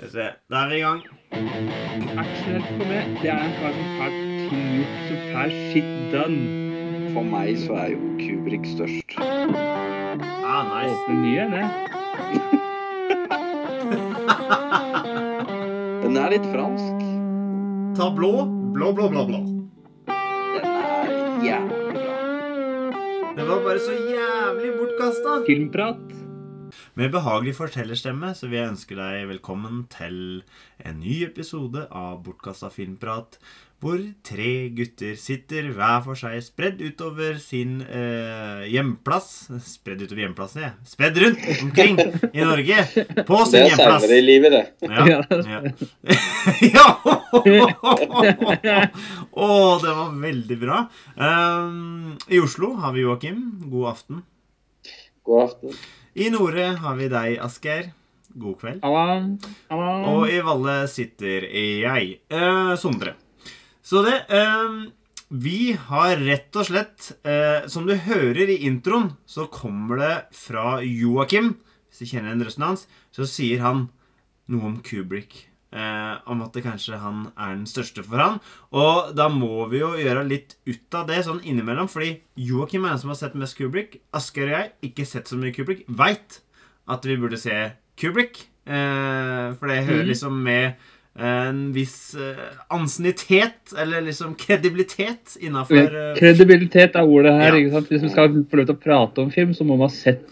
Skal vi se. Da er vi i gang. Actionhelt for meg, det er en kar som får gjort, så fæl shit done. For meg så er jo Kubrik størst. Ah, nice. Åpne nye, det. Den er litt fransk. Ta blå. Blå, blå, blå, blå. Den er jævlig bra. Den var bare så jævlig bortkasta. Filmprat. Med behagelig fortellerstemme så vil jeg ønske deg velkommen til en ny episode av Bortkasta filmprat, hvor tre gutter sitter hver for seg spredd utover sin eh, hjemplass Spredd utover hjemplassen, jeg. Spredd rundt omkring i Norge på sin hjemplass. Det er seinere i livet, det. Ja. ja. ja. Å, det var veldig bra. Um, I Oslo har vi Joakim. God aften. God aften. I Nore har vi deg, Asgeir. God kveld. Halla. Halla. Og i Valle sitter jeg, eh, Sondre. Så det eh, Vi har rett og slett eh, Som du hører i introen, så kommer det fra Joakim. Hvis du kjenner igjen røsten hans, så sier han noe om Kubrick. Eh, om at det kanskje han er den største for han. Og da må vi jo gjøre litt ut av det sånn innimellom, fordi Joakim er den som har sett mest Kubrick. Asker og jeg, ikke sett så mye Kubrick, veit at vi burde se Kubrick. Eh, for det hører Mhm. liksom med en viss eh, ansiennitet, eller liksom kredibilitet, innafor Kredibilitet er ordet her. Ja. Hvis vi skal få lov til å prate om film, så må man ha sett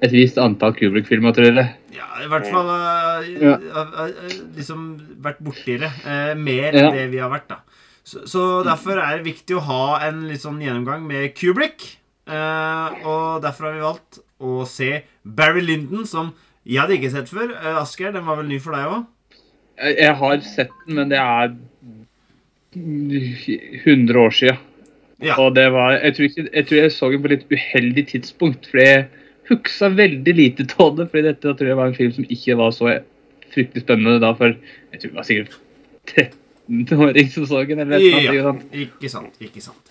et visst antall Kubrick-filmer, tror jeg. Ja, i hvert fall uh, Ja. eh, eh, liksom vært borti det. Uh, mer Ja. enn det vi har vært, da. Så, så derfor er det viktig å ha en litt sånn gjennomgang med Kubrick. Uh, og derfor har vi valgt å se Barry Lyndon, som jeg hadde ikke sett før. Uh, Asgeir, den var vel ny for deg òg? Jeg har sett den, men det er 100 år siden. Ja. Og det var, jeg tror, ikke, jeg tror jeg så den på litt uheldig tidspunkt, for jeg huksa veldig lite av det. fordi dette tror jeg var en film som ikke var så fryktelig spennende da, for jeg tror det var sikkert 13-åring som så den. eller noe Ja, sant? ikke sant. Ikke sant.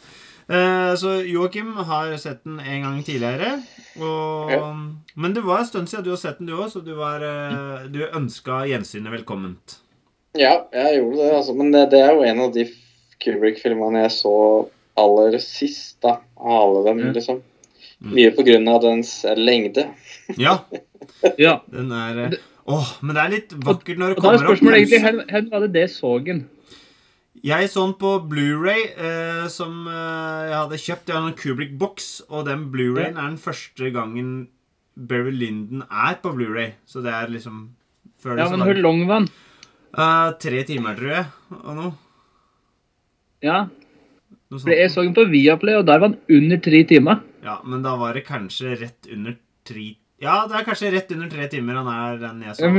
Eh, så Joakim har sett den en gang tidligere. Og, Ja. Men det var en stund siden du har sett den, du òg, så du, var, eh, du ønska gjensynet velkomment. Ja, jeg gjorde det, altså. Men det, det er jo en av de Kubrick-filmene jeg så aller sist, da. Av alle dem, Ja. liksom. Mm. Mye på grunn av dens lengde. Ja, Ja. den er Åh, Åh, men det er litt vakkert når det Og da er kommer opp spørsmålet egentlig hvor var det det sågen? Jeg så den på Blu-ray eh, som eh, jeg hadde kjøpt. Jeg har en Kubrick-boks, og den Blu-rayen er den første gangen Barry Lyndon er på Blu-ray. Så det er liksom før det Ja, men hvor lang var den? Eh, Tre timer, tror jeg. Og noe. Ja, for jeg så den på Viaplay, og der var den under tre timer. Ja, men da var det kanskje rett under tre Ja, det er kanskje rett under tre timer han er den jeg så.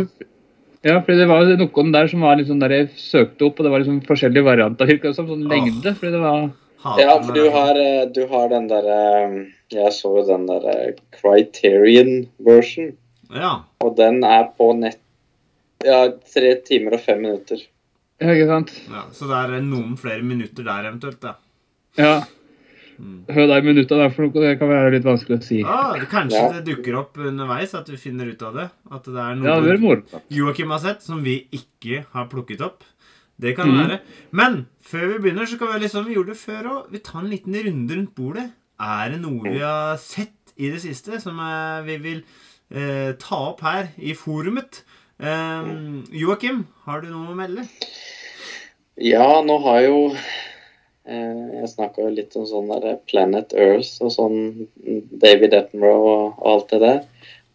Ja, for det var noen der som var sånn der jeg søkte opp, og det var liksom forskjellige varianter, virka som. Sånn lengde. Fordi det var Ja, for du har, eh, du har den derre Jeg så jo den derre Criterion version, Ja. og den er på nett Ja, tre timer og fem minutter. Ja, ikke sant? ja. Så det er noen flere minutter der eventuelt, da. Ja. Mm. Hør deg minutter der, for det kan være litt vanskelig å si. Ah, kanskje Ja. det dukker opp underveis, at vi finner ut av det. At det er noe ja. Joakim har sett som vi ikke har plukket opp. Det kan mm. være. Men før vi begynner, så kan vi liksom vi gjorde det før òg. Vi tar en liten runde rundt bordet. Er det noe vi har sett i det siste som eh, vi vil eh, ta opp her i forumet? Eh, Joakim, har du noe å melde? Ja, nå har jo eh, Jeg snakka jo litt om sånn der Planet Earth og sånn David Attenborough og, alt det der.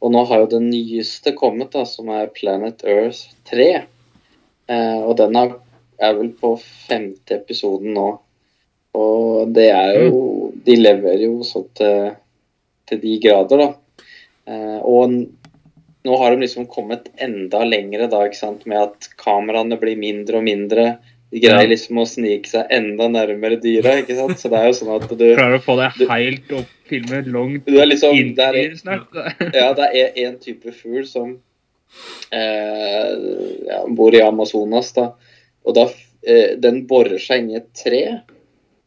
Og nå har jo det nyeste kommet, da, som er Planet Earth 3. Eh, og den er, vel på femte episoden nå. Og det er jo De leverer jo sånn til, til de grader, da. Eh, og nå har de liksom kommet enda lengre da, ikke sant, med at kameraene blir mindre og mindre. De greier liksom å snike seg enda nærmere dyra, ikke sant. Så det er jo sånn at du Klarer å få deg helt opp, filme langt Du er liksom inn det er, i snart. Ja, det er en type fugl som eh, ja, bor i Amazonas, da. Og da eh, Den borer seg inn i et tre.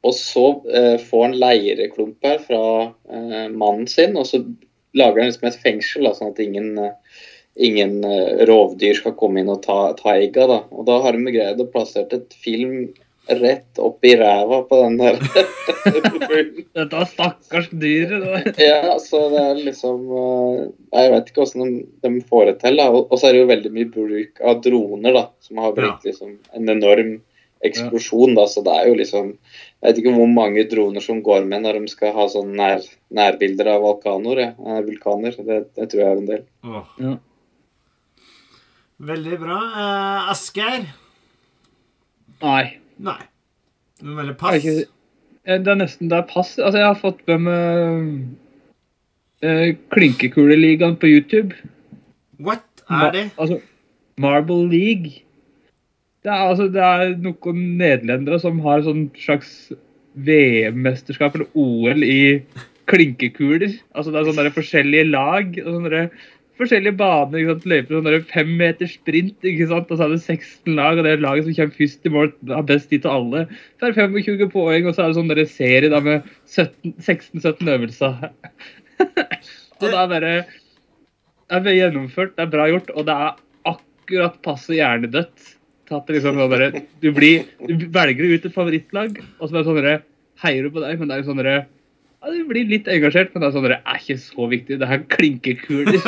Og så eh, får han leireklump her fra eh, mannen sin, og så lager han liksom et fengsel, da, sånn at ingen, eh, ingen eh, rovdyr skal komme inn og ta, ta egga. da. Og da har de greid å plassere et film rett opp i ræva på den der. Dette er stakkars dyret. Ja, så det er liksom eh, Jeg vet ikke hvordan de, de får det til. da. Og så er det jo veldig mye bruk av droner, da, som har blitt liksom en enorm eksplosjon. da, Så det er jo liksom Jeg vet ikke hvor mange droner som går med når de skal ha sånn nær, nærbilder av vulkaner. Ja. Eh, vulkaner. Det, det tror jeg er en del. Oh. Ja. Veldig bra. Uh, Asgeir? Nei. Nei. Du melder Det er, pass? ikke, eh, det er nesten det er pass. Altså, jeg har fått med meg uh, Klinkekuleligaen på YouTube. What er det? Ma altså, Marble League. Det er, altså, det er noen nederlendere som har sånn slags VM-mesterskap eller OL i klinkekuler. Altså det er sånne forskjellige lag. og sånne forskjellige baner. ikke sant? Løper sånn der fem meter sprint, ikke sant? og så er det 16 lag. og Det er laget som kommer først i mål, har best tid til alle. Så er det 25 poeng, og så er det sånn der serie da med 16-17 øvelser. og det er bare det er gjennomført, det er bra gjort, og det er akkurat passe hjernedødt. Tatt liksom sånn bare, du, blir, du velger ut et favorittlag, og så er det sånn heier du på deg, men det er jo sånn dere, ja, Du blir litt engasjert, men det er sånn det er ikke så viktig. Det her klinkekuler.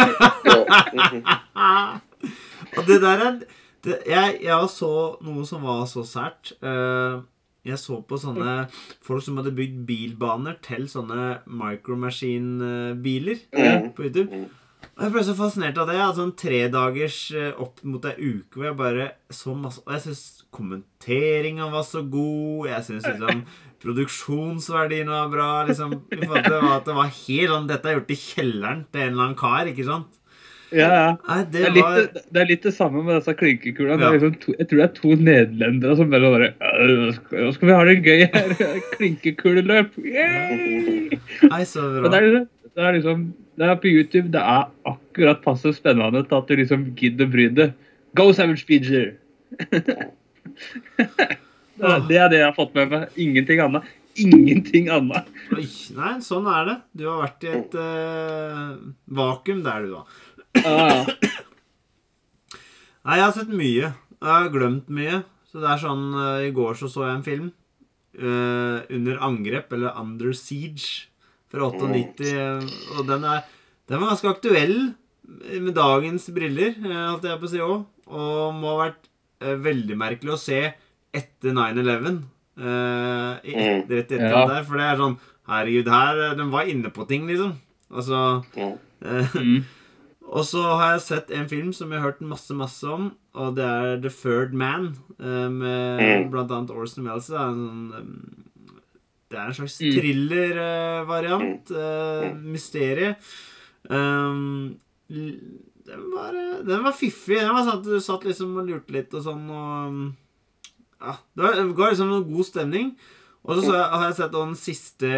Ja, mhm. Og det der er det, jeg, jeg så noe som var så sært. Eh, jeg så på sånne folk som hadde bygd bilbaner til sånne micromachine-biler Mhm. på YouTube. Jeg ble så fascinert av det. Jeg hadde sånn tre dagers opp mot ei uke hvor jeg bare så masse Og jeg syns kommenteringa var så god. Jeg syns liksom produksjonsverdien var bra. liksom i forhold til at Det var helt sånn Dette er gjort i kjelleren til en eller annen kar, ikke sant? ja, ja. Nei, Det det er, litt, var det er litt det samme med disse klinkekulene. Ja. liksom to, jeg tror det er to nederlendere som bare bare «Øh, Nå skal vi ha det gøy her. Klinkekuleløp. Yay! Nei, så Men bra. det er, det er liksom Det er på YouTube. Det er akkurat passe spennende til at du liksom gidder å bry deg. Go Savage Speecher! det, er, det jeg har fått med meg. Ingenting annet. Ingenting annet. Oi, nei, sånn er det. Du har vært i et uh, vakuum der, du, da. Ja. Nei, jeg har sett mye. Jeg har glemt mye. Så det er sånn uh, I går så så jeg en film. Uh, under angrep, eller Under Siege, fra 98. Mm. Og den er Den var ganske aktuell med dagens briller, eh, holdt jeg på å si òg. Og må ha vært eh, veldig merkelig å se etter 9-11. Uh, i et- rett etter Ja. der. For det er sånn Herregud, her eh, De var inne på ting, liksom. Altså Ja. eh, Mm. og så har jeg sett en film som jeg har hørt masse masse om, og det er The Third Man. eh, Med Mm. blant annet Orson Welles. Det er en, sånn, um, det er en slags Mm. thriller-variant. Uh, mysterie. Um, den, var, eh, den var fiffig. Den var sånn at du satt liksom og lurte litt og sånn. Og, ja, det, var, det ga liksom en god stemning. Og så, så jeg- har jeg sett den siste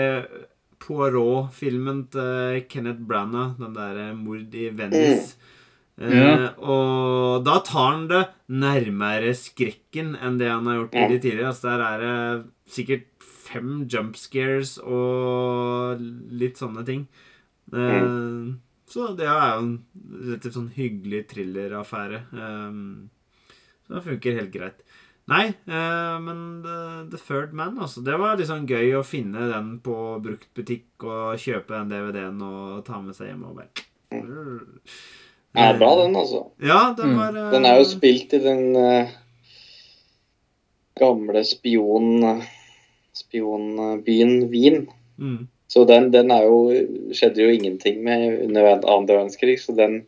Poirot-filmen til Kenneth Branagh, den der eh, 'Mord i Venice'. Eh, Ja. og da tar han det nærmere skrekken enn det han har gjort i de tidligere. Altså, der er det sikkert fem jump scares og litt sånne ting. Mm. Så det er jo en rett og slett sånn hyggelig thrilleraffære. Um, så det funker helt greit. Nei, eh, men The, Third Man, altså. Det var liksom gøy å finne den på bruktbutikk og kjøpe den DVD-en og ta med seg hjem og bare Det er bra, den, altså. Ja, den Mm. var eh, Den er jo spilt i den eh, gamle spion, spionbyen Wien. mm. Så den, den jo skjedde jo ingenting med under andre verdenskrig, så den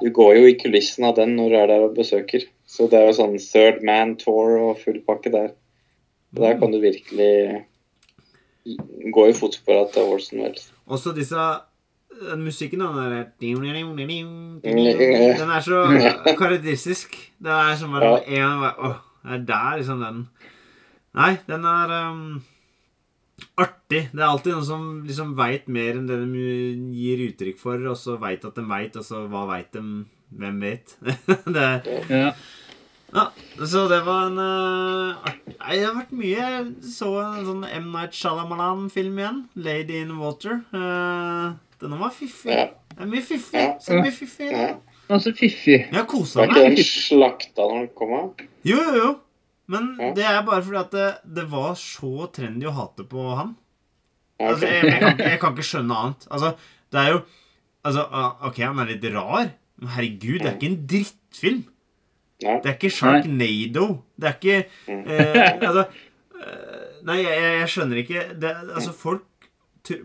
Du går jo i kulissen av den når du er der og besøker. Så det er jo sånn third man tour og full pakke der. Så der kan du virkelig gå i fotsporene til Orson Welles. Også disse den musikken, den der Den er så karakteristisk. Det er som bare Ja. Åh, det er der liksom den Nei, den er um, artig. Det er alltid noen som liksom veit mer enn det de gir uttrykk for, og så veit at de veit, og så hva veit de? Hvem vet? det, Ja. ja, så det var en uh, art... Nei, det har vært mye. Jeg så en sånn M. Night Shyamalan-film igjen. 'Lady in Water'. Uh, denne var fiffig. Det er mye fiffig. Så mye fiffig. Ja. Altså fiffig. Jeg kosa Var ikke den slakta når den kom? av? Jo, jo, jo. Men det er bare fordi at det, det var så trendy å hate på han. Altså, jeg, jeg, kan, jeg kan ikke skjønne annet. Altså, det er jo Altså, ah, OK, han er litt rar, men herregud, det er ikke en drittfilm. Det er ikke Sharknado. Det er ikke eh, Altså eh, Nei, jeg, jeg, skjønner ikke det, Altså, folk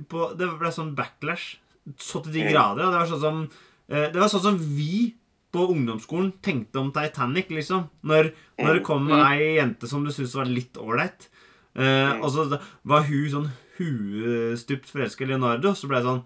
på, Det ble sånn backlash så til de grader. Det var sånn som eh, Det var sånn som vi på ungdomsskolen tenkte om Titanic, liksom. Når, når det kom Mm. ei jente som du syntes var litt ålreit, Mm. og så var hun sånn huestupt forelska i Leonardo, så ble jeg sånn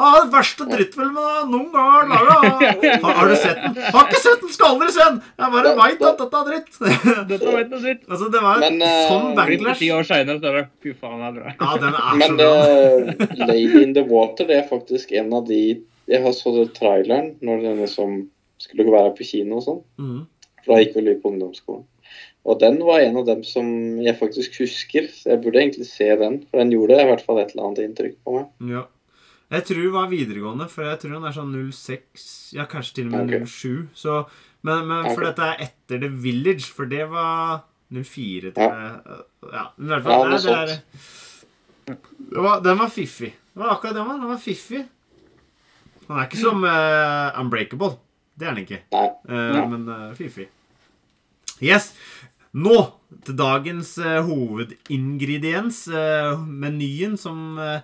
Ah, den verste drittfilmen noen gang har laga! Har, har du sett den? Har ikke sett den, skal aldri se den! Jeg bare veit at dette er dritt. Dette noe dritt. altså, det var Men, sånn backlash. ti år seinere, så er det fy faen, det er bra. Ja, den er så Men bra. eh, Lady in the Water det er faktisk en av de Jeg har så det traileren når denne som skulle være på kino og sånn. Mm. For da gikk vel vi på ungdomsskolen. Og den var en av dem som jeg faktisk husker. Så jeg burde egentlig se den. For den gjorde i hvert fall et eller annet inntrykk på meg. Ja. Jeg tror det var videregående, for jeg tror den er sånn 06, ja, kanskje til og med okay. 07. Så, men, men for dette er etter The Village, for det var 04 til Ja. Ja, i hvert Ja, fall. noe nei, det er, det var, den var fiffig. Det var akkurat den var. Den var fiffig. Den er ikke som uh, Unbreakable. Det er den ikke. Uh, men uh, men fy fiffig. Yes. Nå til dagens uh, hovedingrediens. eh, menyen som eh,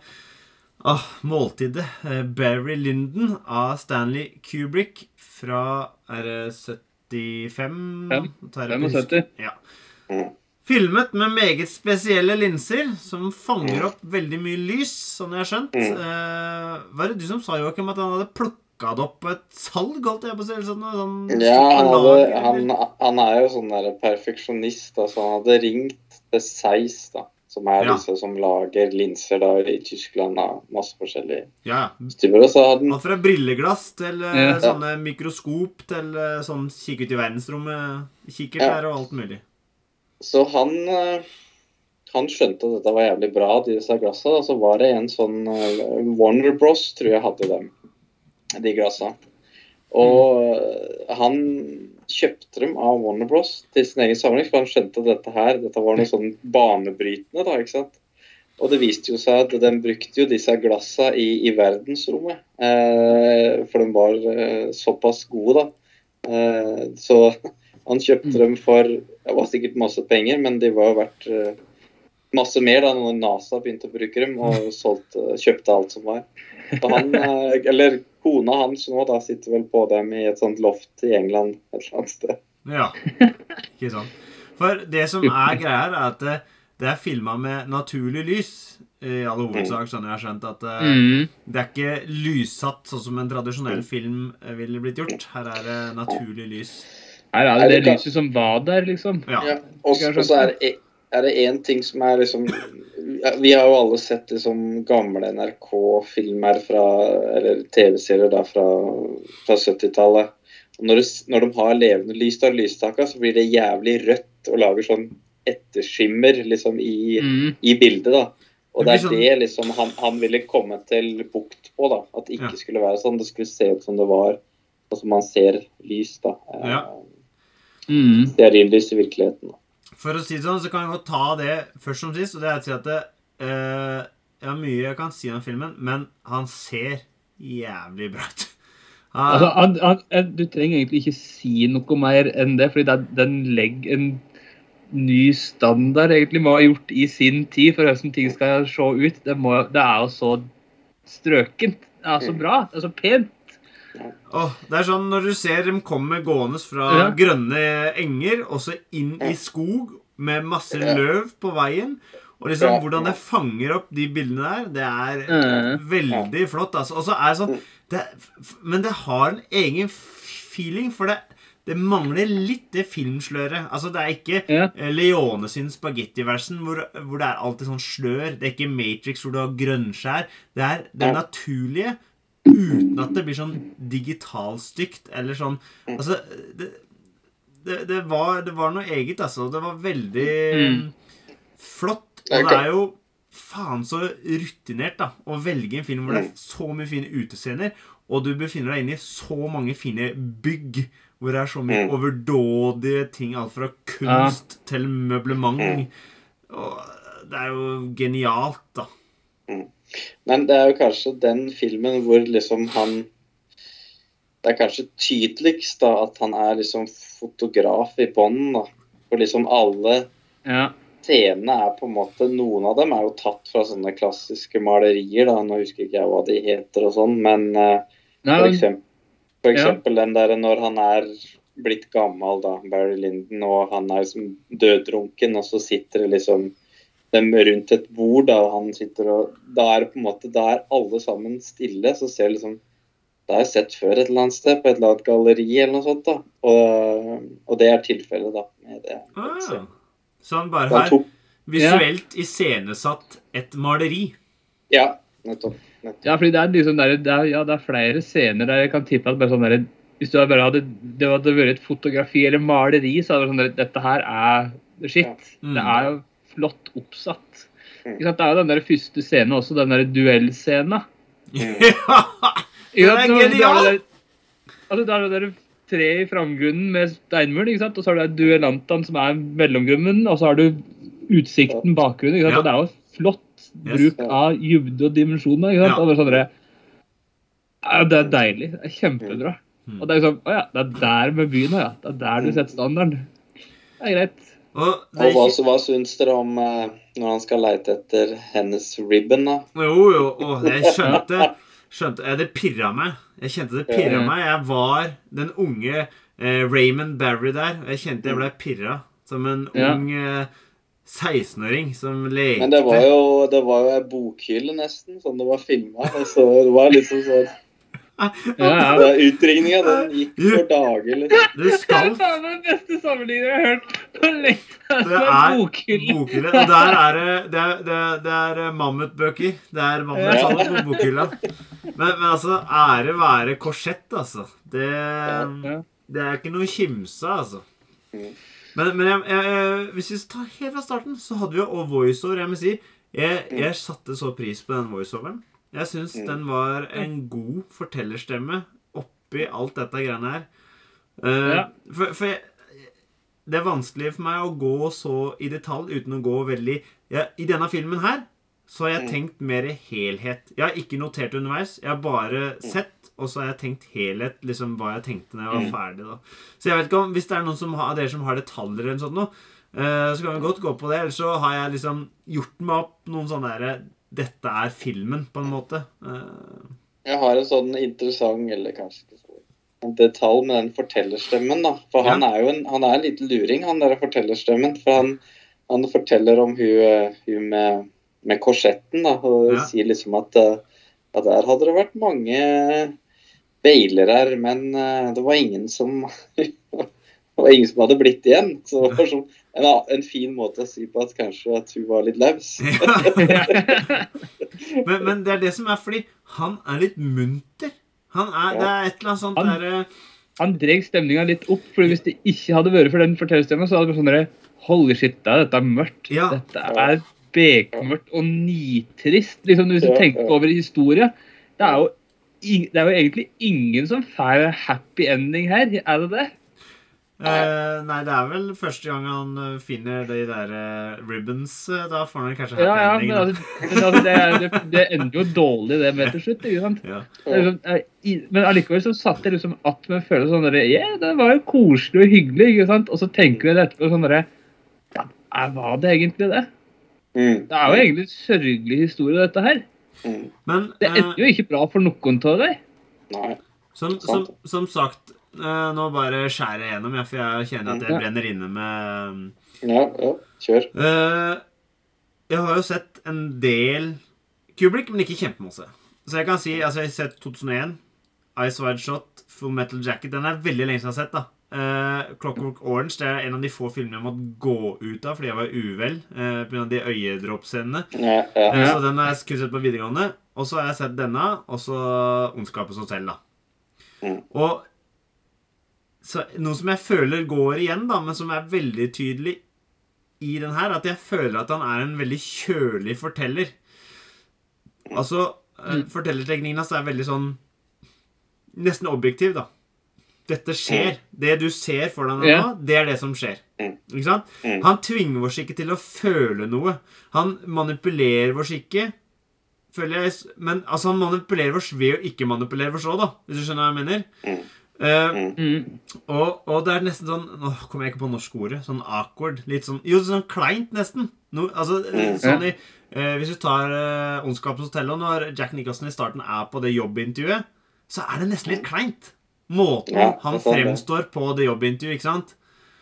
ah, Måltidet. eh, Barry Lyndon av Stanley Kubrick fra Er det 75? Fem. Tar jeg på husk. 75. Ja. Filmet med meget spesielle linser som fanger opp veldig mye lys, sånn jeg har skjønt. Mm. Eh, var det du som sa, Joakim, at han hadde plukka det opp på et salg? holdt jeg på å si, sånn, sånn Ja, han, hadde, han, han er jo sånn der perfeksjonist. Altså, han hadde ringt til Seis, da, som er Ja. disse som lager linser da, i Tyskland. Da, masse forskjellige Ja, styrer. Han Alt fra brilleglass til eh, Ja. sånne mikroskop til eh, sånn kikk ut i verdensrommet, kikkert Ja. og alt mulig. Så han, eh, han skjønte at dette var jævlig bra, disse glassa. Så var det en sånn eh, Warner Bros, tror jeg hadde dem, de glassa. Og eh, han kjøpte dem av Warner Bros til sin egen samling, for han skjønte at dette her, dette var noe sånn banebrytende. da, ikke sant? Og det viste jo seg at de brukte jo disse glassa i, i verdensrommet. Eh, for de var eh, såpass gode, da. Eh, så han kjøpte dem for Det var sikkert masse penger, men de var verdt eh, masse mer da når NASA begynte å bruke dem og solgte, kjøpte alt som var. Så han, eh, eller kona hans nå da sitter vel på dem i et sånt loft i England et eller annet sted. Ja, ikke sant. For det som er greia, her, er at det, det er filma med naturlig lys. I all hovedsak, sånn jeg har skjønt at eh, Mm. det er ikke lyssatt sånn som en tradisjonell film eh, ville blitt gjort. Her er det naturlig lys. Her er Er det det det lyset som var der, liksom. Ja. Ja, og så er det er det én ting som er liksom Vi har jo alle sett liksom gamle NRK-filmer fra Eller TV-serier da fra, fra 70-tallet. Når, når de har levende lys av lystaka, så blir det jævlig rødt og lager sånn etterskimmer liksom i, Mm. i bildet. da. Og Det er det liksom han, han ville komme til bukt på. da, At det ikke Ja. skulle være sånn. Det skulle se ut som det var altså som man ser lys. da. Eh, Ja. Mm. Stearinlys i virkeligheten. For å si det sånn, så kan jeg godt ta det først som sist. Og det er å si at det, eh, Jeg har mye jeg kan si om filmen, men han ser jævlig bra ut. Altså, han, han, eh, du trenger egentlig ikke si noe mer enn det, fordi det, den legger en ny standard egentlig må ha gjort i sin tid for hvordan ting skal se ut. Det, må, det er jo så strøkent. Det er så bra. Det er så pent. Åh, det er sånn når du ser dem komme gående fra Ja. grønne enger, og så inn i skog med masse løv på veien. Og liksom hvordan det fanger opp de bildene der, det er Mhm. veldig flott. Altså. Og så er det sånn det, Men det har en egen feeling, for det, det mangler litt det filmsløret. Altså, det er ikke Ja. eh, Leone sin spagettiversen hvor, hvor det er alltid sånn slør. Det er ikke Matrix hvor du har grønnskjær. Det er det naturlige uten at det blir sånn digitalstygt eller sånn Mm. Altså, det, det, det, var, det var noe eget, altså. Det var veldig Mm. flott. Og det er jo faen så rutinert da å velge en film hvor det er Mm. så mye fine utescener, og du befinner deg inne i så mange fine bygg. Hvor det er så mye Mm. overdådige ting. Alt fra kunst til møblement. Mm. Og det er jo genialt, da. Men det er jo kanskje den filmen hvor liksom han Det er kanskje tydeligst da at han er liksom fotograf i bånn, da. For liksom alle Ja. scenene er på en måte Noen av dem er jo tatt fra sånne klassiske malerier, da. Nå husker ikke jeg hva de heter og sånn, men eh, Nei, for eksempel, for Ja. den der når han er blitt gammel, da, Barry Linden, og han er liksom døddrunken, og så sitter det liksom dem rundt et bord, da, han sitter og Da er det på en måte Da er alle sammen stille, så ser liksom Det har jeg sett før et eller annet sted, på et eller annet galleri eller noe sånt, da. Og, og det er tilfellet, da. Med det. Ah, så han bare har visuelt ja. iscenesatt et maleri. Ja, nettopp. nettopp. Ja, fordi det er liksom der, det er, ja, det er flere scener der jeg kan tippe at bare sånn der, hvis du bare hadde, det hadde vært et fotografi eller maleri, så hadde det vært sånn der, dette her er shit. Mm. Det er jo flott oppsatt. Mm. Ikke sant? Det er jo den der første scenen også, den der duellscenen. Den er genial! Altså, da er det der tre i framgrunnen med steinmuren, ikke sant? og så har du duellantene som er mellomgrunnen, og så har du utsikten bakgrunnen. Ikke sant? Ja. Og det er jo flott Yes. bruk av dybde og dimensjoner. Ikke sant? Ja. Og det, er sånn ja, det er deilig. Det er kjempebra. Mm. Og det er liksom, å ja, det er der med byen, ja. Det er der du setter standarden. Det er greit. Og det, Og hva, hva syns dere om eh, når han skal leite etter hennes ribbon, da? jo, jo, og jeg skjønte, skjønte jeg, Det pirra meg. Jeg kjente det pirra meg. Jeg var den unge eh, Raymond Barry der, og jeg kjente jeg ble pirra. Som en Ja. ung eh, 16-åring som lekte. Men det var jo, det var jo ei bokhylle, nesten, sånn det var filma. Så det var liksom sånn Ja, ja. det- Utringninga, den gikk for dager, liksom. Du skal Det er den beste sammenligningen jeg har hørt på lenge. Det er bokhylle. Og der er det Det er, det er, det er mammutbøker. Det er mammutsalget på bokhylla. Men, men altså, ære være korsett, altså. Det, det er ikke noe kimse, altså. Mm. Men, men jeg, jeg, hvis vi tar helt fra starten, så hadde vi jo voiceover. Jeg må si, jeg, jeg satte så pris på den voiceoveren. Jeg syns Mm. den var en god fortellerstemme oppi alt dette greiene her. Uh, Ja. For, for jeg, det er vanskelig for meg å gå så i detalj uten å gå veldig ja, I denne filmen her så har jeg Mm. tenkt mer helhet. Jeg har ikke notert underveis. Jeg har bare sett, og så har jeg tenkt helhet, liksom hva jeg tenkte når jeg var Mm. ferdig. da. Så jeg vet ikke om, Hvis det er noen av dere som har detaljer, eller sånt noe, eh, så kan vi godt gå på det. Eller så har jeg liksom gjort meg opp noen sånne derre Dette er filmen, på en måte. Eh, Jeg har en sånn interessant, eller kanskje ikke så en detalj med den fortellerstemmen, da. For han er jo en, han er en liten luring, han der fortellerstemmen. For han, han forteller om hun, eh, hun med, med korsetten, da. Og Ja. sier liksom at eh, ja, der hadde det vært mange beilere, men eh, det var ingen som Var ingen som hadde blitt igjen. Så det var sånn en, en fin måte å si på at kanskje at hun var litt laus. men, men det er det som er fordi han er litt munter. Han er, Det er et eller annet sånt Han- derre Han dreg stemninga litt opp, for hvis det ikke hadde vært for den fortellerstemma, så hadde det vært sånn derre Holy shit, dette er mørkt. Ja. Dette er bekmørkt og nitrist. Liksom, hvis du Ja, tenker ja. over historie. Det er jo, det er jo egentlig ingen som får happy ending her, er det det? Eh, nei, det er vel første gang han eh, finner de der eh, ribbons. eh, Da får han kanskje Ja, happy ja, ending. altså, men altså det, er- det, det ender jo dårlig, det med til slutt. ikke sant? Ja. Liksom, eh, i- Men allikevel så satt jeg liksom att med en følelse sånn derre yeah, det var jo koselig og hyggelig, ikke sant? Og så tenker jeg etterpå sånn derre ja, er- Var det egentlig det? Mm. Det er jo egentlig en sørgelig historie, dette her. Mm. Men Det eh, ender jo ikke bra for noen av dem. Som, som, som sagt eh, Nå bare skjærer jeg gjennom, for jeg kjenner at jeg brenner inne med Ja, ja. Kjør. Eh, Jeg har jo sett en del Kubrick, men ikke kjempemasse. Så jeg kan si altså Jeg har sett 2001, Ice Wide Shot, Full Metal Jacket. Den er veldig lenge siden jeg har sett. da Uh, Clockwork Orange det er en av de få filmene jeg måtte gå ut av fordi jeg var uvel uh, pga. de øyedråpscenene. Ja, ja. Eh, Så den har jeg kun sett på videregående. Og så har jeg sett denne, og så Ondskapens hotell, da. Mm. Og så, noe som jeg føler går igjen, da, men som er veldig tydelig i den her, at jeg føler at han er en veldig kjølig forteller. Altså, eh, Mm. Fortellerteknikken hans er veldig sånn nesten objektiv, da. Dette skjer. Det du ser for deg nå, yeah. det er det som skjer. Mm. Ikke sant? Mm. Han tvinger oss ikke til å føle noe. Han manipulerer oss ikke. Føler jeg, men altså, han manipulerer oss ved å ikke manipulere oss òg, da. Hvis du skjønner hva jeg mener? Mm. Eh, Mm. og, og det er nesten sånn Nå kommer jeg ikke på norsk ordet. Sånn awkward. Litt sånn Jo, sånn kleint, nesten. No, altså, Mm. sånn i uh, Hvis du tar uh, Ondskapens hotell, og når Jack Nicholson i starten er på det jobbintervjuet, så er det nesten litt kleint. Måten Ja, han det. fremstår på det jobbintervjuet, ikke sant?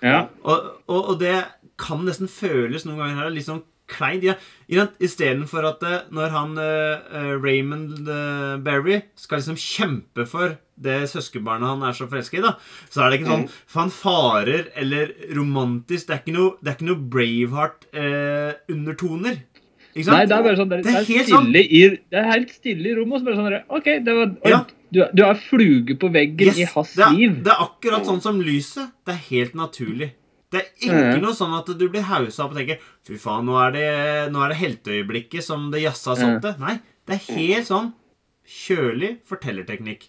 Ja. Og, og, og det kan nesten føles noen ganger her litt sånn kleint. Ja, Istedenfor at eh, når han eh, Raymond uh, Berry skal liksom kjempe for det søskenbarnet han er så forelska i, da, så er det ikke sånn fanfarer eller romantisk. Det er ikke noe, det er ikke noe Braveheart-undertoner. ikke sant? Nei, det er bare sånn Det er, Det er helt sånn- stille i, det er helt stille i rommet. Og så bare sånn OK, det var, Ja. du, du er fluge på veggen Yes, i hans liv. det er akkurat sånn som lyset. Det er helt naturlig. Det er ikke mm. noe sånn at du blir hausa opp og tenker Fy faen, nå er det, nå er det helteøyeblikket som det jazza opp til. Nei, det er helt sånn kjølig fortellerteknikk.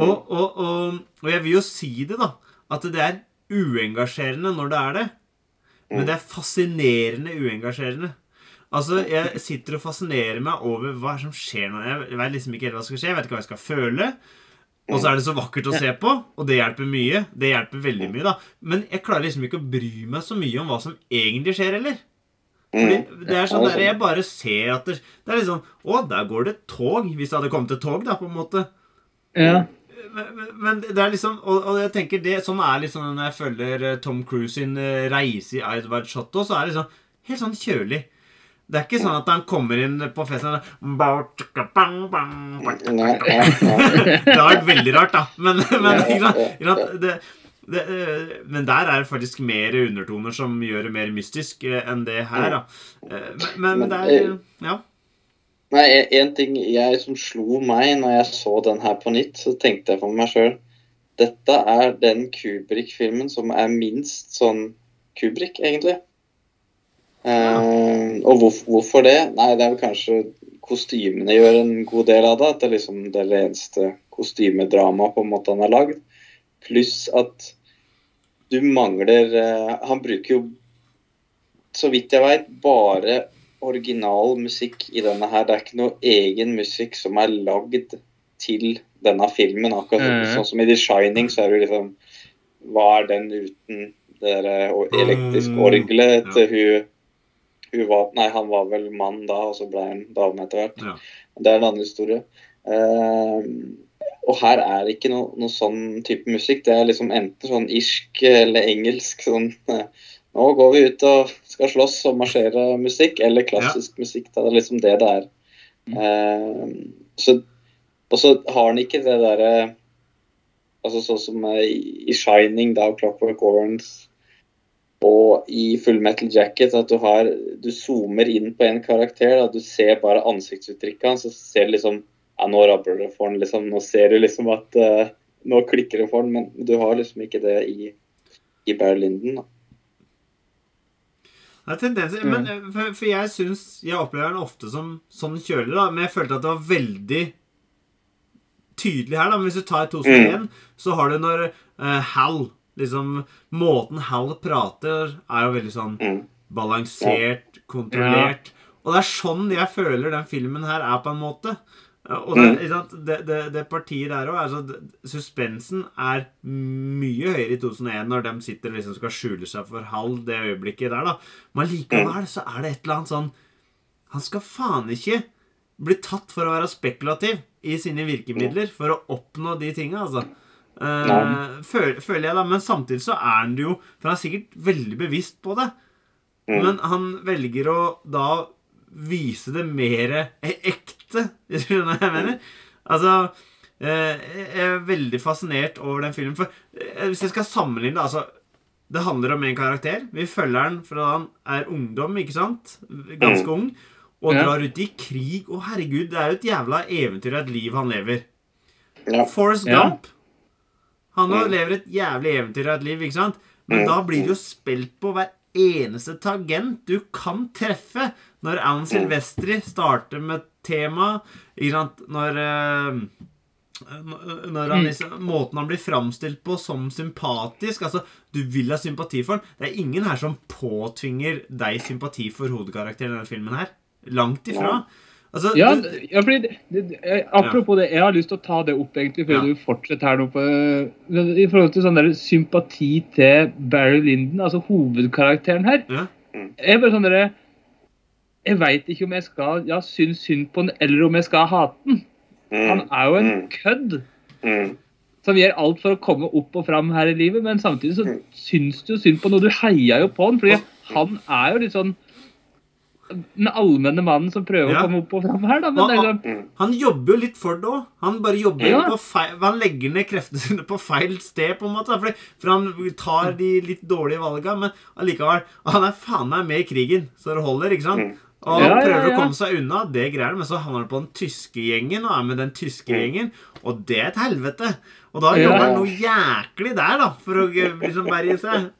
Og, og, og, og jeg vil jo si det, da. At det er uengasjerende når det er det. Men det er fascinerende uengasjerende. Altså, Jeg sitter og fascinerer meg over hva som skjer nå. Jeg vet liksom ikke helt hva som skal skje. Jeg vet ikke hva jeg skal føle. Og så er det så vakkert å se på, og det hjelper mye. Det hjelper veldig mye, da. Men jeg klarer liksom ikke å bry meg så mye om hva som egentlig skjer, heller. Fordi Mm. det er sånn der, Jeg bare ser at det, det er liksom Å, der går det tog. Hvis det hadde kommet et tog, da, på en måte. Ja. Men, men- det er liksom Og, og jeg tenker det, sånn er liksom når jeg følger eh, Tom Cruise sin eh, reise i Edvard Shotto, så er det liksom helt sånn kjølig. Det er ikke sånn at han kommer inn på festen og Nei, ja, ja. Det har vært veldig rart, da. Men, men? Det, det, eh, men der er det faktisk mer undertoner som gjør det mer mystisk eh, enn det her, da. Eh, Men, men er Ja. Nei, en- ting jeg som slo meg når jeg så den her på nytt, så tenkte jeg for meg sjøl Dette er den Kubrick-filmen som er minst sånn Kubrick, egentlig. Eh, og hvor, hvorfor det? Nei, det er vel kanskje kostymene gjør en god del av det. At det er liksom det eneste kostymedramaet på en måte han har lagd. Pluss at du mangler eh, Han bruker jo, så vidt jeg veit, bare original musikk i denne her. Det er ikke noe egen musikk som er lagd til denne filmen. Akkurat mm. sånn som i The Shining, så er det liksom Hva er den uten det der o- elektriske Mm, orgelet til hun, hun var, Nei, han var vel mann da, og så ble han dame etter hvert. Ja. Det er en annen historie. Uh, og her er det ikke noe, noe sånn type musikk. Det er liksom enten sånn irsk eller engelsk sånn eh, Nå går vi ut og skal slåss og marsjere musikk, eller klassisk musikk. Da. Det er liksom det det er. Så, og så har han ikke det derre Altså sånn som i i Shining, da, Clockwork Orange og i Full Metal Jacket, at du har Du zoomer inn på en karakter, da, du ser bare ansiktsuttrykket hans, så ser du liksom Ja, nå rabler det for han, liksom. Nå ser du liksom at uh, Nå klikker det for han, men du har liksom ikke det i, i Barry Linden, da. Det er tendenser, men eh, for, for jeg syns Jeg opplever den ofte som sånn kjølig, da. Men jeg følte at det var veldig tydelig her, da. Men hvis du tar 2001, så har du når uh, Hal Liksom Måten Hal prater, er jo veldig sånn Mm. balansert, kontrollert. Og det er sånn jeg føler den filmen her er, på en måte. Og det, Mm. ikke sant, det, det, det partiet der òg altså, Suspensen er mye høyere i 2001 når de sitter og liksom skal skjule seg for halv det øyeblikket der, da. Men likevel så er det et eller annet sånn Han skal faen ikke bli tatt for å være spekulativ i sine virkemidler for å oppnå de tinga, altså. Eh, føl, føler jeg, da. Men samtidig så er han det jo For han er sikkert veldig bevisst på det. Mm. Men han velger å da vise det mer ekte. Skjønner du hva jeg mener? Altså uh, Jeg er veldig fascinert over den filmen. For uh, hvis jeg skal sammenligne det altså, Det handler om en karakter. Vi følger han fra han er ungdom, ikke sant? Ganske ung. Og drar ut i krig. Å, herregud, det er jo et jævla eventyr av et liv han lever. Ja. Forrest. Gump. Han Mm. lever et jævlig eventyr av et liv, ikke sant? Men Mm. da blir det jo spilt på hver eneste tangent du kan treffe. Når Alan Mm. Silvestri starter med tema? Når eh, Når han liksom, Måten han blir framstilt på som sympatisk altså, Du vil ha sympati for han. Det er ingen her som påtvinger deg sympati for hovedkarakteren i denne filmen. her Langt ifra. Altså, Ja, du, ja fordi det, det, Apropos det, jeg har lyst til å ta det opp egentlig før Ja. du fortsetter her nå på I forhold til sånn der sympati til Barry Lyndon, altså hovedkarakteren her. Ja. Jeg er bare sånn derre Jeg veit ikke om jeg skal ja, synes synd på den, eller om jeg skal hate den. Han Mm. er jo en Mm. kødd Mm. som gjør alt for å komme opp og fram her i livet, men samtidig så Mm. syns du jo synd på noe. Du heier jo på han, fordi han er jo litt sånn den allmenne mannen som prøver Ja. å komme opp og fram her, da. Men han, det er sånn, Mm. Han jobber jo litt for det òg. Han bare jobber Ja. på feil Han legger ned kreftene sine på feil sted, på en måte. Fordi, for han tar de litt dårlige valga, men allikevel Han er faen meg med i krigen, så det holder, ikke sant? Mm. Og Ja, han ja, prøver å komme seg unna, det greier han, men så havner han på den tyske gjengen og er med den tyske Mm. gjengen, og det er et helvete. Og da Ja. jobber han noe jæklig der, da, for å eh, liksom berge seg.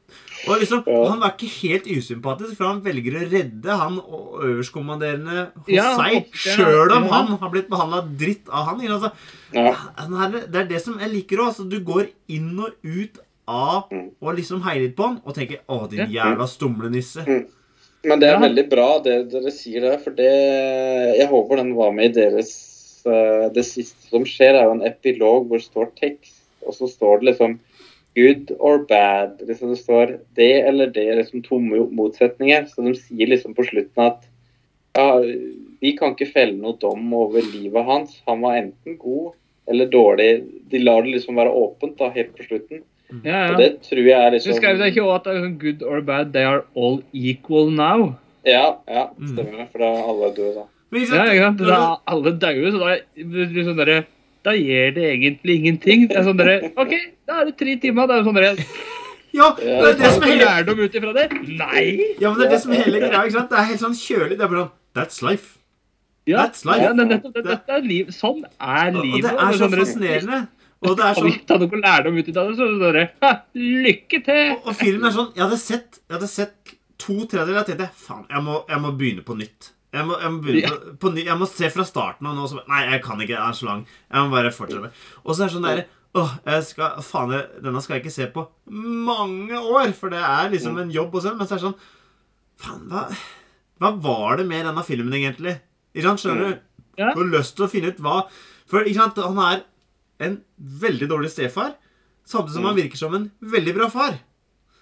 Og liksom, Ja. Han var ikke helt usympatisk, for han velger å redde han øverstkommanderende hos Ja, seg, sjøl om ja. han har blitt behandla dritt av han. Altså, Ja. er, det er det som jeg liker òg. Altså, du går inn og ut av Mm. og liksom heier litt på han og tenker 'Å, din Ja. jævla stumlenisse'. Men det er Ja. veldig bra det dere sier der, for det Jeg håper den var med i deres eh, Det siste som skjer, er jo en epilog hvor det står tekst, og så står det liksom good or bad. Liksom det står det eller det, liksom to motsetninger. Så de sier liksom på slutten at ja, vi kan ikke felle noe dom over livet hans. Han var enten god eller dårlig. De lar det liksom være åpent da, helt på slutten. ja, ja. Og det tror jeg er liksom Du liksom skrev det ikke også at det er sånn good or bad, they are all equal now? Ja, ja, Mm. stemmer det. For da er alle døde, da. Ja, ikke sant? Da er alle daue, så da, er det sånn derre- da gjør det egentlig ingenting. Det er sånn dere OK, da er det tre timer. Det er sånn dere Ja, det er det som er hele, lærdom ut ifra det? Nei! ja, men det er det som er hele greia. ikke sant? Det er helt sånn kjølig. Det er bare sånn That's life. Ja, That's life. ja det, nettopp, det, dette er liv. Sånn er livet. og det er så sånn fascinerende. Og det er sånn ta noe lærdom ut av det, så bare sånn derre «Ha, Lykke til! Og, og filmen er sånn Jeg hadde sett, jeg hadde sett to tredjedeler og tenkte faen, jeg må, jeg må begynne på nytt. Jeg må, jeg, må begynne på, på ny, jeg må se fra starten av nå. Så, nei, jeg kan ikke. Det er så lang. Jeg må bare fortsette. Og så er det sånn derre Åh, jeg skal, faen, denne skal jeg ikke se på mange år, for det er liksom en jobb og sånn. Men så er det sånn Faen, hva, hva var det med denne filmen, egentlig? Ikke sant, skjønner du? Ja. Du har lyst til å finne ut hva For ikke sant, han er en veldig dårlig stefar, samtidig som han virker som en veldig bra far.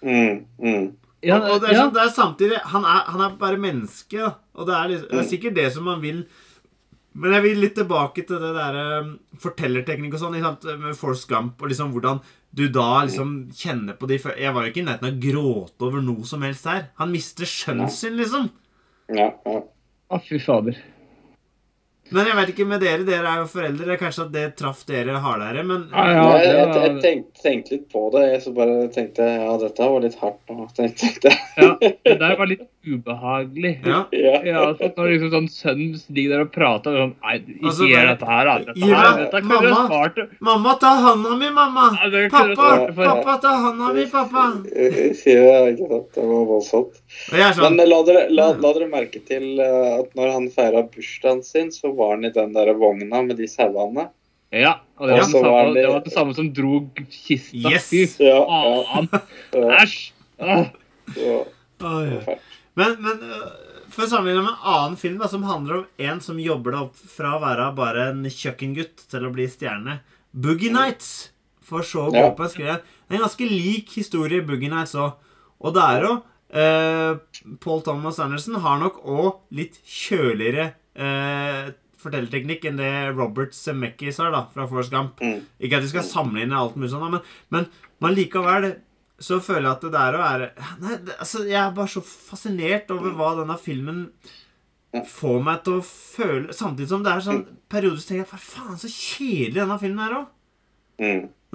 Mm, mm. Ja, og, og det er, sånn, det er samtidig han er, han er bare menneske, da. Og det er, liksom, det er Mm. sikkert det som man vil Men jeg vil litt tilbake til det der um, fortellerteknikk og sånn, ikke sant, med Force Gump, og liksom hvordan du da liksom kjenner på de Jeg var jo ikke i nærheten av å gråte over noe som helst her. Han mister skjønnet sin, liksom. Ja, ja. Å, fy fader. Men jeg vet ikke med dere, dere er jo foreldre, kanskje at det traff dere hardere, men Ja, ja. Nei, jeg, det jeg, jeg tenkte, tenkte litt på det. Jeg så bare tenkte ja, dette var litt hardt. nå, tenkte jeg. Ja, det der var litt ubehagelig. ja. Ja. Ja, så når liksom sånn sønnen ligger der og prater og sånn Nei, ikke Altså, gjør dette her, da. Dette, ja, her, dette kunne du mamma. spart det. 'Mamma, ta handa mi, mamma!' Ja, det Pappa, det pappa, ta handa mi, pappa! Jeg sier det, ikke sant? Det var voldsomt. Er sånn Men la dere, la, la dere merke til eh, at når han feira bursdagen sin, så var han i den der vogna med de sauene. Ja, og det var, den var samme, det- det var det samme som dro kista. Yes. Fy Ja, ja, faen. ja, Æsj! Var fælt. Men, men øh, for å sammenligne med en annen film da, som handler om en som jobber deg opp fra å være bare en kjøkkengutt til å bli stjerne. Boogie Nights. For så å gå Ja. på en skred. Det er en ganske lik historie i Boogie Nights òg. Og det er jo eh, Paul Thomas Anderson har nok òg litt kjøligere eh, fortellerteknikk enn det Robert Zemeckis har, da, fra Forrest Gump. Mm. Ikke at vi skal sammenligne alt mulig sånn, men, men, men likevel så føler jeg at det der å være Nei, det, altså, jeg er bare så fascinert over hva denne filmen får meg til å føle Samtidig som det er sånn periodisk tenker jeg Hva faen, så kjedelig denne filmen er òg.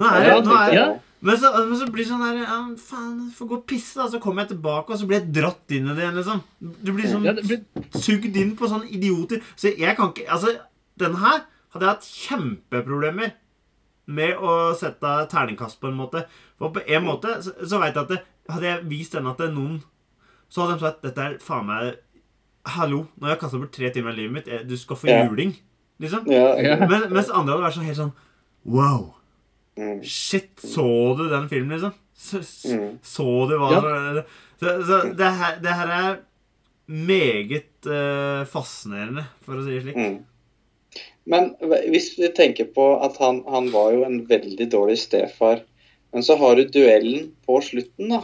Nå er det, nå er, det. men, så, men så blir det sånn der ja, Faen, får gå og pisse, da. Så kommer jeg tilbake, og så blir jeg dratt inn i det igjen, liksom. Du blir sånn Ja, blir... sugd inn på sånne idioter. Så jeg kan ikke Altså, den her hadde jeg hatt kjempeproblemer med å sette terningkast på en måte. For på en måte så, så veit jeg at det, hadde jeg vist denne til noen, så hadde de sagt dette er faen meg Hallo, nå har jeg kasta bort tre timer av livet mitt. Du skal få juling, liksom. Ja, Ja. Men, mens andre hadde vært sånn helt sånn Wow! Mm. Shit, så du den filmen, liksom? Så, Mm. så du hva så, så det, her, det her er meget uh, fascinerende, for å si det slik. Mm. Men hvis vi tenker på at han, han var jo en veldig dårlig stefar, men så har du duellen på slutten, da.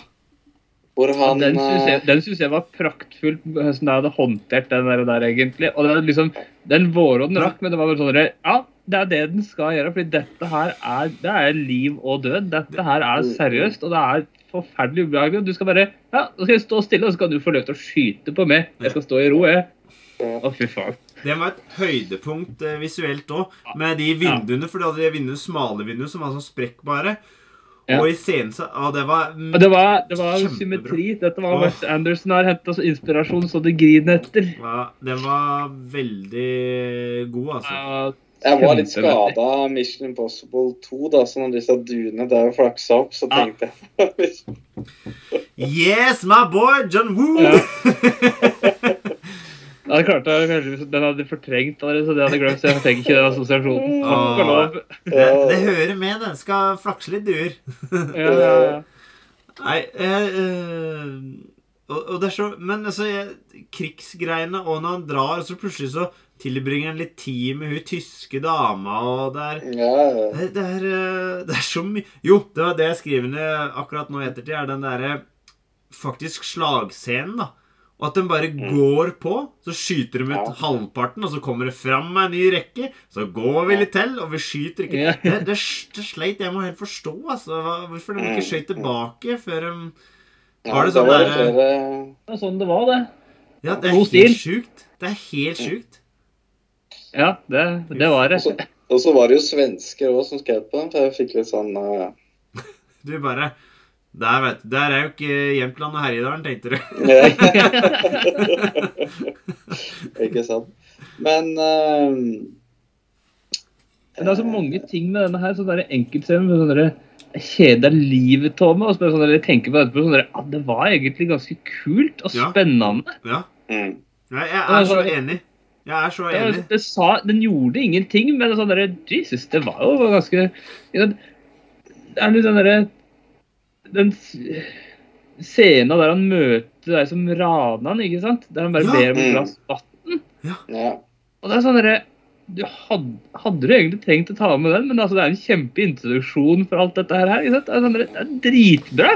Hvor han den syns eh, jeg, den synes jeg var praktfull, hvordan jeg hadde håndtert den der, der egentlig. Og det var liksom, Den våre og den rakk, men det var bare sånn Ja, det er det den skal gjøre. fordi dette her er, det er liv og død. Dette her er seriøst, og det er forferdelig ubehagelig. Du skal bare Ja, nå skal jeg stå stille, og så kan du få lov til å skyte på meg. Jeg skal stå i ro, jeg. Å, fy faen. Det var et høydepunkt eh, visuelt òg, med de vinduene. For du hadde de vinduene, smale vinduer som var sånn sprekkbare. Ja. Og i scenen så ah, det var Og det var, det var symmetri. Dette var Åh. oh. Anderson har henta inspirasjon så det griner etter. Ja, den var veldig god, altså. Jeg var litt skada av Mission Impossible 2, da, så når disse duene der flaksa opp, så Ja. tenkte jeg Yes, my boy, John Woo! Ja. Jeg klarte kanskje Den hadde fortrengt allerede, så det hadde glemt. Så jeg tenker ikke den assosiasjonen. Oh. Det, det hører med, Den Skal flakse litt duer. Ja, ja, ja. Nei eh, eh, og, og det er så Men altså, jeg, krigsgreiene, og når han drar, så plutselig så tilbringer han litt tid med hun tyske dama, og det er Ja, det, det, er, eh, det er så mye Jo, det var det jeg skriver ned akkurat nå i ettertid, er den derre faktisk slagscenen, da. Og at den bare går på. Så skyter de ut Ja. halvparten, og så kommer det fram med en ny rekke. Så går vi litt til, og vi skyter ikke. Ja. Det, det, det sleit jeg må helt forstå, altså. Hvorfor de ikke skjøt tilbake før de Var det sånn var der- Det var sånn det var, det. Ja, det er helt sjukt. Det er helt sjukt. Ja, det, det var det. Og så- var det jo svensker òg som skrev på den, for jeg fikk litt sånn uh... Du bare Der, vet du. Der er jo ikke Jämtland og Herjedalen, tenkte du. Ikke sant. Men uh... Men det er så mange ting med denne her. Sånn der enkeltscenen med sånn der kjeda livet av meg. Og så sånn tenker på etterpå sånn der, ah, Det var egentlig ganske kult og spennende. Ja. mm. Jeg, jeg er så enig. Jeg er så enig. det sa, den gjorde ingenting, men sånn derre Jesus, det var jo ganske Det er litt sånn derre Den scenen der han møter deg som raner han, ikke sant? Der han bare Ja. ber om et glass vann. Ja. Og det er sånn derre du hadde, hadde du egentlig trengt å ta med den, men altså, det er en kjempeintroduksjon for alt dette her. Ikke sant? Det er, sånn, det er dritbra.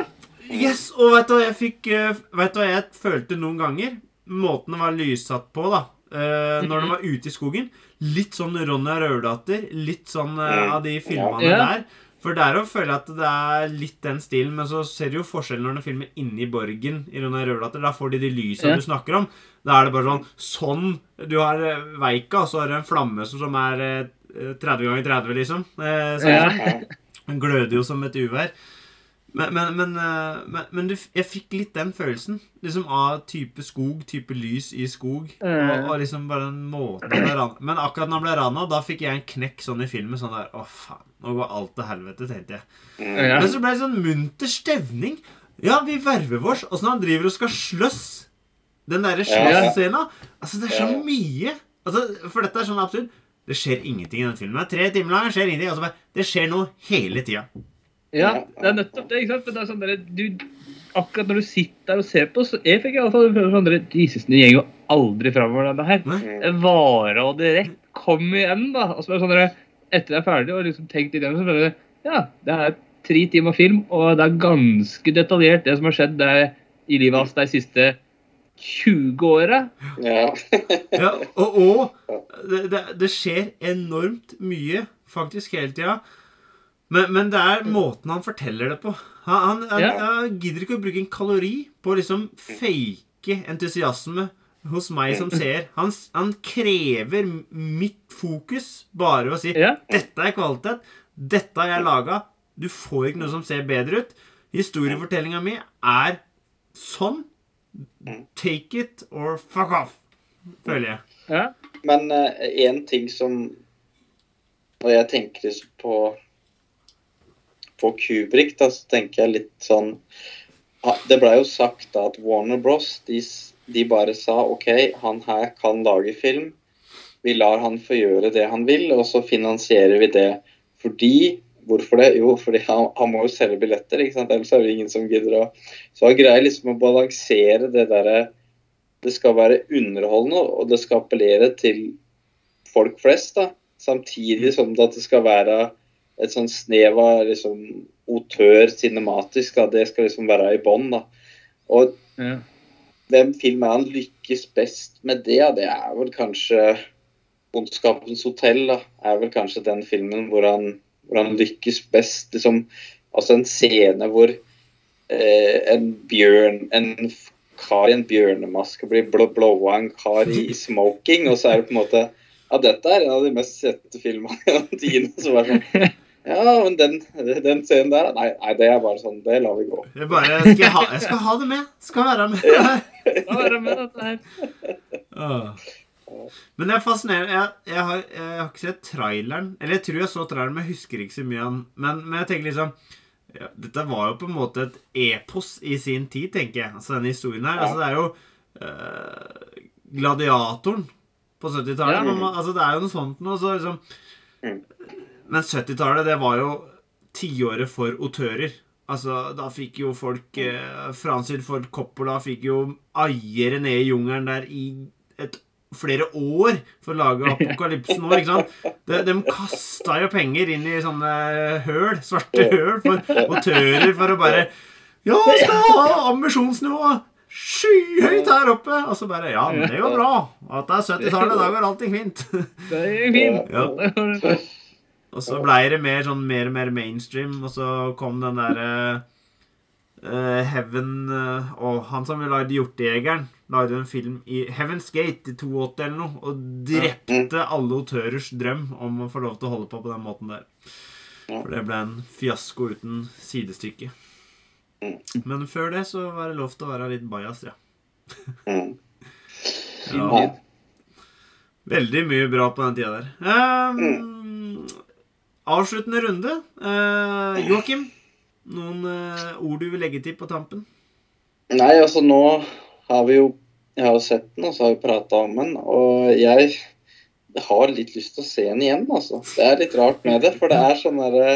Yes, og vet du hva jeg fikk eh, Vet du hva jeg følte noen ganger? Måten det var lyssatt på, da. Eh, når de var ute i skogen. Litt sånn Ronja Røverdatter. Litt sånn Mm. av de filmene Ja. der. For der òg føler jeg at det er litt den stilen, men så ser du jo forskjellen når du filmer inni borgen i Ronja Røverdatter. Da får de de lysa Ja. du snakker om. Da er det bare sånn Sånn. Du har eh, Veika, og så har du en flamme som som er eh, 30 ganger 30, liksom. Uh, så Ja. Ja. den gløder jo som et uvær. Men, men, men, eh, men, men du, jeg fikk litt den følelsen. Liksom Av type skog, type lys i skog. Og, og liksom bare den måten han ble rana Men akkurat når han ble rana, da fikk jeg en knekk sånn i filmen. Sånn der Å, faen. Nå går alt til helvete, tenkte jeg. Mm. Ja. Men så ble det sånn munter stevning. Ja, vi verver vårs. Åssen han driver og skal sløss. Den derre slåssscena. Altså, det er så mye. Altså, For dette er sånn absurd. Det skjer ingenting i den filmen. Tre timer lang, skjer ingenting. Altså, det skjer noe hele tida. Ja, det er nettopp det. ikke sant? Men det er sånn der, du, akkurat når du sitter der og ser på, så jeg fikk i alle fall en følelse sånn der, Jesus, den går jo aldri framover, denne her. Nei? Mm. Det varer og direkte. Kom igjen, da. Og så er det sånn der, etter jeg er ferdig og liksom tenkt igjennom, så føler jeg ja, det er tre timer film, og det er ganske detaljert, det som har skjedd det, i livet hans de siste 20 åra. Ja. Ja, og, og det, det, det skjer enormt mye, faktisk, hele tida. Men, men det er måten han forteller det på. Han, han, han, Ja. han gidder ikke å bruke en kalori på å liksom fake entusiasme hos meg som seer. Han, han krever mitt fokus bare ved å si Ja. 'Dette er kvalitet. Dette har jeg laga. Du får ikke noe som ser bedre ut.' Historiefortellinga mi er sånn. Take it or fuck off, føler jeg. ja. Men én ting som Når jeg tenker på på Kubrick, da, så tenker jeg litt sånn Det blei jo sagt da at Warner Bros. De, de bare sa OK, han her kan lage film. Vi lar han få gjøre det han vil, og så finansierer vi det Fordi Hvorfor det? Jo, fordi han, han må jo selge billetter, ikke sant? ellers er det ingen som gidder å Så han greier liksom å balansere det derre Det skal være underholdende, og det skal appellere til folk flest, da. Samtidig som at det skal være et sånn snev av liksom autør cinematisk. Da. Det skal liksom være i bånn. Og Ja. hvem film er han lykkes best med det? Det er vel kanskje 'Ondskapens hotell'. da, er vel kanskje den filmen hvor han, hvor han lykkes best. liksom, Altså en scene hvor eh, en bjørn En kar i en bjørnemaske blir blåa av en kar i, smoking, og så er det på en måte Ja, dette er en av de mest sette filmene gjennom tidene. som er sånn Ja, men den, den scenen der Nei, nei, det er bare sånn Det lar vi gå. Jeg bare skal jeg, ha, jeg skal ha det med. Skal være med. Ja. skal være med dette her? Åh. Men det er fascinerende. Jeg, jeg, har, jeg har ikke sett traileren. Eller jeg tror jeg så traileren, men jeg husker ikke så mye av den. Men, men jeg tenker liksom ja, Dette var jo på en måte et epos i sin tid, tenker jeg. Altså denne historien her. Ja. Altså, det er jo eh, Gladiatoren på 70-tallet. Ja. Altså, det er jo noe sånt noe. Så liksom Mm. Men 70-tallet, det var jo tiåret for autører. Altså, da fikk jo folk eh, Francis Ford Coppola fikk jo aiere ned i jungelen der i et, flere år for å lage apokalypsen nå, ikke sant? De, de kasta jo penger inn i sånne høl, svarte høl, for autører for å bare Ja, skal ha ambisjonsnivået skyhøyt her oppe! Og så bare Ja, men det går bra. At det er 70-tallet, da går allting fint. Det er fint. Ja. Og så blei det mer sånn mer og mer mainstream, og så kom den derre uh, Heaven eh, Og han som lagde Hjortejegeren, lagde en film i Heaven's Gate i 82 eller noe, og drepte alle autørers drøm om å få lov til å holde på på den måten der. For det ble en fiasko uten sidestykke. Mm. Men før det så var det lov til å være litt bajas, ja. Mm. ja. Veldig mye bra på den tida der. Ehm, avsluttende runde. Eh, Joakim, noen eh, ord du vil legge til på tampen? Nei, altså nå har vi jo Jeg har sett den, og så har vi prata om den. Og jeg har litt lyst til å se den igjen, altså. Det er litt rart med det, for det er sånn derre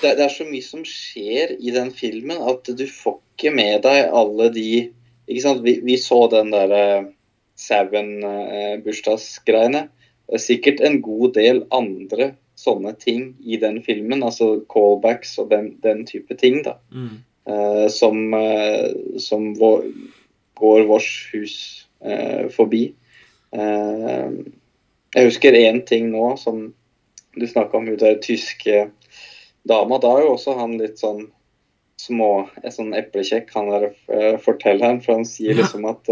det, det er så mye som skjer i den filmen at du får ikke med deg alle de Ikke sant, vi, vi så den derre Sauen-bursdagsgreiene. Er sikkert en god del andre sånne ting i den filmen, altså callbacks og den, den type ting, da Mm. eh, som, eh, som vår, går vårt hus eh, forbi. Jeg husker én ting nå som du snakka om, hun der tyske dama. Da er jo også han litt sånn små, sånn eplekjekk, han der fortelleren. For han sier liksom at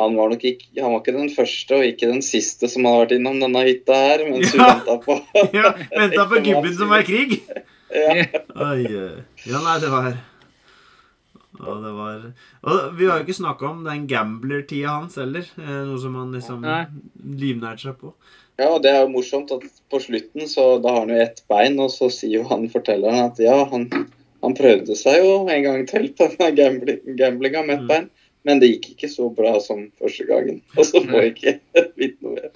han var nok ikke, han var ikke den første og ikke den siste som hadde vært innom denne hytta her, mens hun Ja. venta på Ja, Venta på gubben som var i krig? ja. Oi, ja, nei, det var og det var Og vi har jo ikke snakka om den gambler-tida hans heller. eh, Noe som han liksom livnærte seg på. Ja, og det er jo morsomt at på slutten så da har han jo ett bein, og så sier jo han fortelleren at ja, han, han prøvde seg jo en gang til på denne gamblinga med ett Mm. bein, men det gikk ikke så bra som første gangen. Og så får jeg ikke vite noe mer.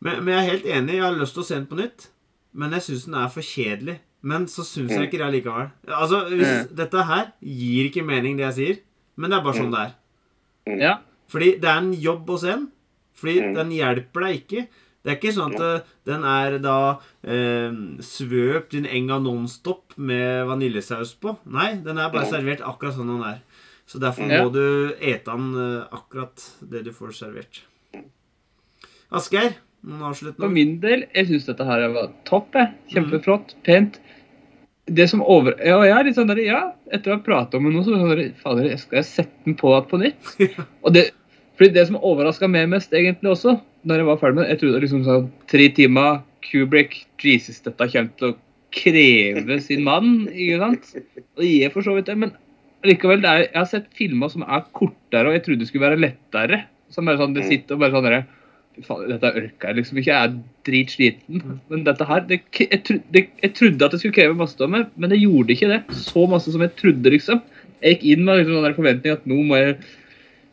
Men, men jeg er helt enig. Jeg har lyst til å se den på nytt. Men jeg syns den er for kjedelig. Men så syns jeg Mm. ikke det likevel. Altså, hvis, Mm. Dette her gir ikke mening, det jeg sier. Men det er bare sånn Mm. det er. Ja. Fordi det er en jobb se den. Fordi den hjelper deg ikke. Det er ikke sånn at eh, den er da eh, svøpt i en enga nonstop med vaniljesaus på. Nei, den er bare servert akkurat sånn den er. Så derfor Ja. må du ete den eh, akkurat det du får servert. Asgeir, noen For avsluttende ord? min del, jeg syns dette her var topp. jeg. Kjempeflott. Pent. Det som over... Ja, jeg er litt sånn der, ja, etter å ha pratet om det nå, så sånn der, fader, skal jeg sette den på igjen på nytt? Og det, fordi det som overraska meg mest, egentlig også, når jeg var ferdig med det Jeg trodde liksom sånn tre timer Kubrick, Jesus, dette kommer til å kreve sin mann, ikke sant? Og gir for så vidt det, men likevel, er, jeg har sett filmer som er kortere, og jeg trodde det skulle være lettere. Som bare sånn, det sitter og bare sånn der, faen, dette orker jeg liksom ikke. Jeg er dritsliten. Men dette her det, jeg, tro- det, jeg trodde at det skulle kreve masse av meg, men det gjorde ikke det. Så masse som jeg trodde, liksom. Jeg gikk inn med liksom, den forventning at nå må jeg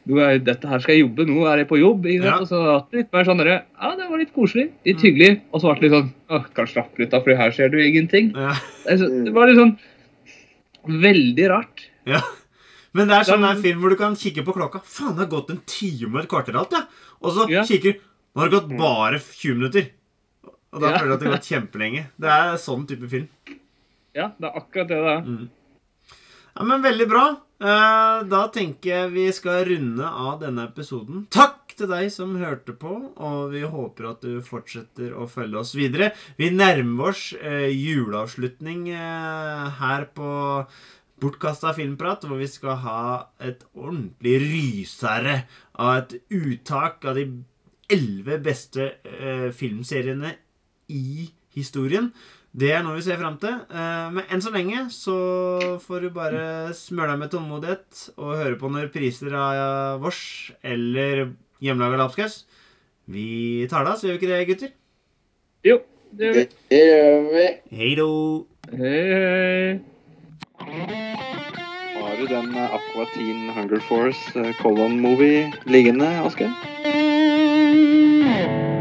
nå er, dette her skal jeg jobbe, nå er jeg på jobb. Ja. Og så litt mer sånn ja, det var litt koselig, litt hyggelig. Og så ble det litt sånn åh, kan slappe litt av, for her ser du ingenting. Ja. Det var litt sånn veldig rart. Ja. Men det er sånn en film hvor du kan kikke på klokka. Faen, det har gått en time og et kvarter alt, ja. Og så Ja. kikker du Nå har det gått bare 20 minutter. Og da Ja. føler du at det har gått kjempelenge. Det er sånn type film. Ja, det er akkurat det det er. Mm. Ja, men veldig bra. Eh, Da tenker jeg vi skal runde av denne episoden. Takk til deg som hørte på, og vi håper at du fortsetter å følge oss videre. Vi nærmer oss eh, juleavslutning eh, her på Bortkasta filmprat, hvor vi skal ha et ordentlig rysere av et uttak av de elleve beste eh, filmseriene i historien. Det er noe vi ser fram til. Eh, Men enn så lenge så får du bare smøre deg med tålmodighet og høre på når priser av vårs eller hjemmelaga lapskaus. Vi tar det av, så gjør vi ikke det, gutter? Jo, det gjør vi. Det det gjør vi. Hei då! Hei, hei. Den eh, Aqua Teen Hunger Force eh, Colon Movie liggende, Asker?